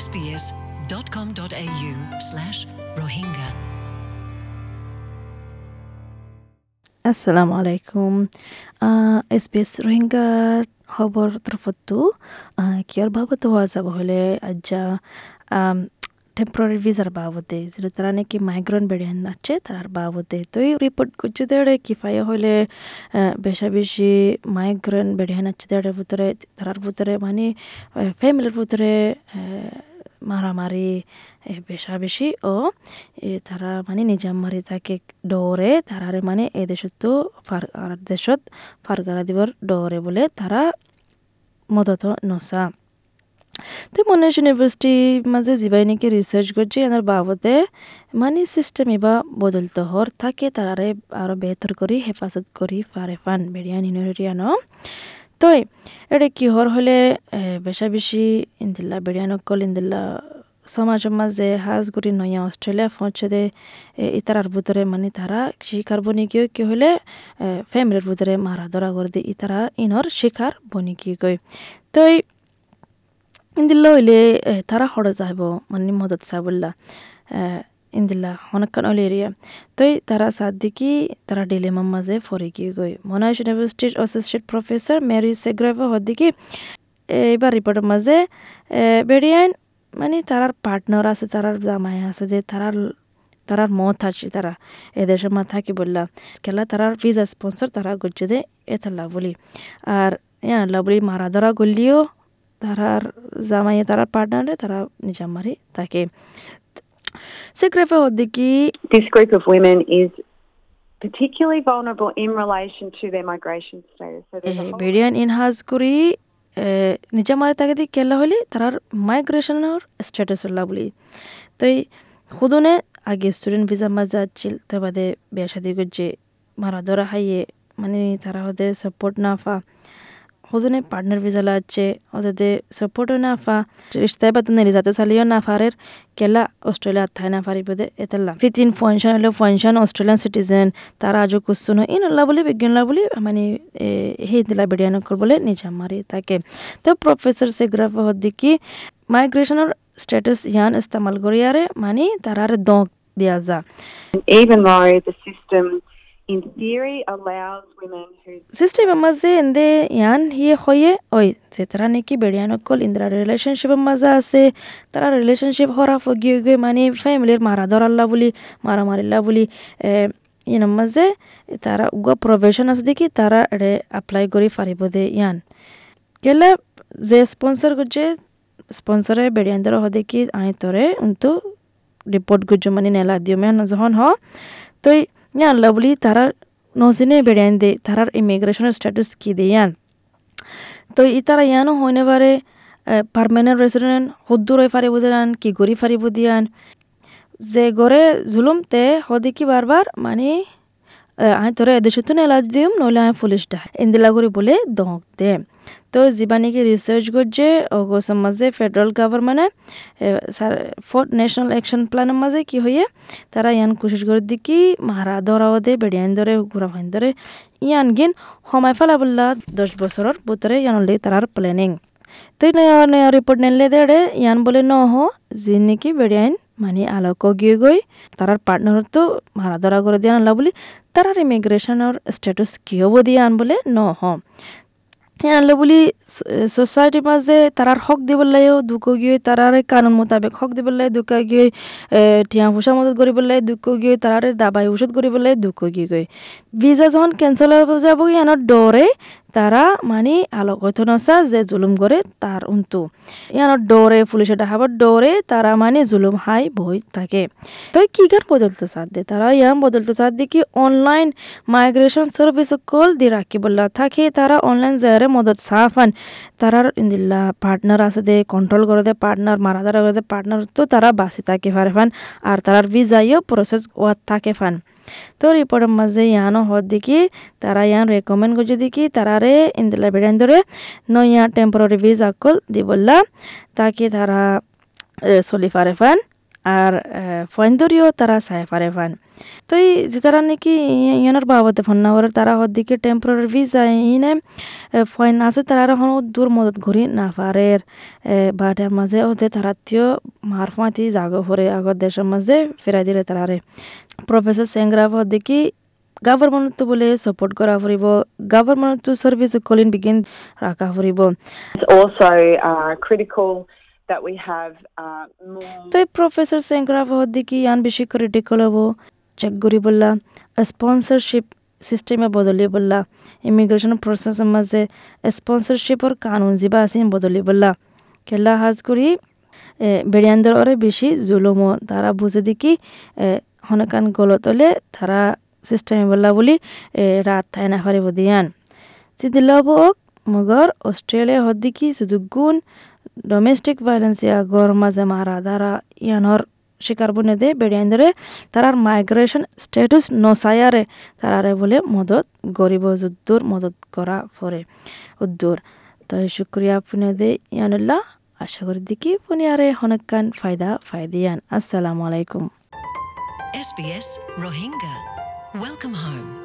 sbs.com.au slash rohingya. assalamu alaikum uh, sbs রোহিঙ্গার খবর তরফতো কিয়র বাবদ হওয়া যাব হলে আজ্জা টেম্পোরারি ভিসার বাবদে যেটা তারা নাকি মাইগ্রেন্ট বেড়িয়ে আছে তার বাবদে। তো এই রিপোর্ট করছে দেড়ে কিফায়া হলে বেশা বেশি মাইগ্রেন্ট বেড়িয়ে আছে দেড়ের ভিতরে তার ভিতরে মানে ফ্যামিলির ভিতরে মারামারি বেশা বেশি ও তারা মানে নিজাম মারি তাকে ডরে তারারে মানে এই দেশতো ফার আর দেশত ফারগারা দিবর ডরে বলে তারা মদত নসা তো মনেশ ইউনিভার্সিটি মাঝে যিবাই নাকি রিসার্চ করছে, এনার বাবদে মানি সিস্টেম এবার বদলতে হর থাকে তারারে আরও বেহতর করি, হেফাজত করি, ফারে ফান বেরিয়ান ইনরিয়ানো তই, এটা কিহর হলে বেশা বেশি ইন্দিল্লা বেড়িয়ানকল ইন্দিল্লা সমাজের মাঝে হাজ গুড়ি নয়া অস্ট্রেলিয়া পৌঁছে দে ইতারার ভিতরে মানে তারা শিকার বনি গিয়ে কি হলে ফ্যামিলির ভিতরে মারা ধরা করে দিয়ে ইতারা ইনর শিকার বনি গিয়ে গই তই ইন্দিল্লা হইলে তারা হড়ে যাইব মানে মদত চাবল্লা ইন্দিল্লা অনেকক্ষণ হলে এরিয়া তই তারা সাত দিকি তারা ডিলেমার মাঝে ফরে গিয়ে গই মনাইশ ইউনিভার্সিটির অ্যাসোসিয়েট প্রফেসর মেরি সেগ্রাভা হদ্দিকি এইবার রিপোর্টের মাঝে বেরিয়াইন মানে তারার পার্টনার আছে তারার জামাই আছে যে তারার তারার মত আছে তারা এদেশের মা থাকি বললা খেলা তারার ভিসা স্পন্সর তারা গজ্জে দে এতাল্লা বলি আর ইয়াল্লা বলি মারা ধরা গলিও তারার জামাইয়ে তারার পার্টনারে তারা নিজাম মারি তাকে সে গ্রেফে হদ্দিকি This group of women is particularly vulnerable in relation to their migration status. So there's a whole বেরিয়ান ইনহাজ করি নিজা মারে তাকে দি কেলা হলি তারার মাইগ্রেশনের স্ট্যাটাস হল্লা বলি তই খুদনে আগে স্টুডেন্ট ভিসা মাঝে আছিল তো বাদে বিয়া শাদি করছে মারা ধরা হাইয়ে মানে তারা হতে সাপোর্ট না ফা খুদনে পার্টনার ভিসা লাচ্ছে ওদের সাপোর্টও না ফা রিস্তায় বাতনে রিজাতে সালিও না ফারের কেলা অস্ট্রেলিয়া থাই না ফারিব দে এতেলা ফিতিন ফয়েনশন হলো ফয়েনশন অস্ট্রেলিয়ান সিটিজেন তারা আজও কুসুন ইন আল্লাহ বলে বিজ্ঞানলা বলে মানে হে দিলা বেডিয়ান কর বলে নিজা মারি তাকে তো প্রফেসর সেগ্রাফ হদ্দিকি মাইগ্রেশনের স্ট্যাটাস ইয়ান ইস্তেমাল করিয়ারে মানে তারারে দক দিয়া যা even though the system in theory allows women who system মাঝে এন্দে ইয়ান হিয়ে হয়ে ওই যে তারা নাকি বেড়িয়ানকল ইন্দ্রা রিলেশনশিপের মাঝে আছে তারা রিলেশনশিপ হরা ফগিয়ে গিয়ে মানে ফ্যামিলির মারা ধরাল্লা বলি মারা মারিল্লা বলি ইয়ান মাঝে তারা উগা প্রফেশন আছে দেখি তারা এড়ে এপ্লাই করি পারিব দে ইয়ান গেলে যে স্পন্সর করছে স্পন্সরে বেড়িয়ানদের হ দেখি আই তরে উন্তু রিপোর্ট গুজো মানে নেলা দিও মেন যখন হ তই নজিনে বেড়াইন দে তারার ইমিগ্রেশনের স্ট্যাটাস কি দে ইয়ান তো ই তারা ইয়ানো হইনে পারে পারমানেন্ট রেসিডেন্ট হদ্দুর হয়ে ফারিব দিয়ান কি গড়ি ফারিব দিয়ান যে গড়ে জুলুম তে হদি কি বারবার মানে তোরা এদেশে তো নেলাজ দিম, নইলে আই পুলিশ ডা ইন্দিলা করি বলে দক দে। তো জীবানিকে রিসার্চ করছে ওগোসের মাঝে ফেডারেল গভর্নমেন্টে ফোর্থ ন্যাশনাল অ্যাকশন প্ল্যানের মাঝে কি হইয়ে তারা ইয়ান কোশিশ করে দিকি মারা ধরাও দে বেড়িয়ান ধরে ঘুরা ফাইন ধরে ইয়ান গিন সময় ফেলা বললা দশ বছরের ভিতরে ইয়ান হলে তারার প্ল্যানিং তো নয়া নয়া রিপোর্ট নেলে দেড়ে ইয়ান বলে ন হ যে নাকি বেড়িয়াইন মানে আলোক গিয়ে গই, তারার পার্টনার তো মারা ধরা করে দিয়ে আনলা বলি, তারার ইমিগ্রেশনের স্ট্যাটাস কি হব দিয়ে আন বলে, ন হ। আনলো বলি সোসাইটির মাঝে তারার হক দিবলাইও দুঃখ গিয়ে তারার কানুন মোতাবেক হক দিবলাই দুঃখ গিয়ে টিয়া পোষা মদত করিবলাই দুঃখ গিয়ে তারারে দাবাই ওষুধ করিবলাই দুঃখ গিয়ে গই ভিসা যখন ক্যান্সেল হয়ে যাব ইয়ানোর ডরে তারা মানে আলোকত নসা যে জুলুম করে তার উন্তু ইয়ানোর ডরে পুলিশে ডাকাবার ডরে তারা মানে জুলুম হাই বই থাকে। তো কি গান বদলতে দে? তারা ইয়ান বদলতে চাঁদ দেখি অনলাইন মাইগ্রেশন সার্ভিস কল দি রাখি বললা থাকে তারা অনলাইন যারে মদত সাফান তারার ইন্দিল্লা পার্টনার আছে দে কন্ট্রোল করে দে পার্টনার মারা ধরা করে দে পার্টনার তো তারা বাসি থাকে ফারে ফান। আর তারার ভিজাইও প্রসেস ওয়াত থাকে ফান। তো রিপোর্টের মাঝে ইয়ানো হদ দেখি, তারা ইয়ান রেকমেন্ড করছে দেখি, তারারে ইন্দিলা বেড়ান ধরে নইয়া টেম্পোরারি ভিসা কল দিবল্লা, তাকে তারা চলি ফারে ফান। আর ফয়েন ধরিও তারা চাই পারে ফান তো এই যে তারা নাকি ইয়ানোর বাবদে ফোন না করে তারা হদিকে টেম্পোরারি ভিসা ইনে ফয়েন আছে তারা এখন দূর মদত ঘুরি না পারে বাটার মাঝে ওদের তারা তিও মারফাতি জাগো ভরে আগর দেশের মাঝে ফেরাই দিলে তারারে প্রফেসর সেংগ্রাফ হদিকে গভর্নমেন্ট বলে সাপোর্ট করা ফুরিব গভর্নমেন্ট সার্ভিস কলিন বিগিন রাখা ফুরিব। Also uh, critical that we have uh, more. তো এই প্রফেসর সেংগ্রাফ হদিকে ইয়ান বেশি করে ডিকল হব চেক করি বললা স্পন্সরশিপ সিস্টেমে বদলি বললা ইমিগ্রেশন প্রসেসের মাঝে স্পন্সরশিপর কানুন যিবা আছে বদলি বললা কেলা হাজ করি বেড়িয়ানদের ওরে বেশি জুলুম তারা বুঝে দেখি হনকান গলত হলে তারা সিস্টেমে বললা বলি রাত থাই না পারিব দিয়ান চিদিলাব মগর অস্ট্রেলিয়া হদ্দিকি শুধু গুণ ডোমেস্টিক ভায়োলেন্স ইয়া গর মাঝে মারা দ্বারা ইয়ানর শিকার বনে দে বেড়িয়ান ধরে তারার মাইগ্রেশন স্ট্যাটাস নসায়ারে তারারে বলে মদত গরিব যুদ্ধর মদত করা পরে উদ্দুর তো শুক্রিয়া পুনে দে ইয়ানুল্লাহ আশা করি দেখি পুনিয়ারে হনকান ফায়দা ফায়দিয়ান আসসালামু আলাইকুম SBS Rohingya. Welcome home.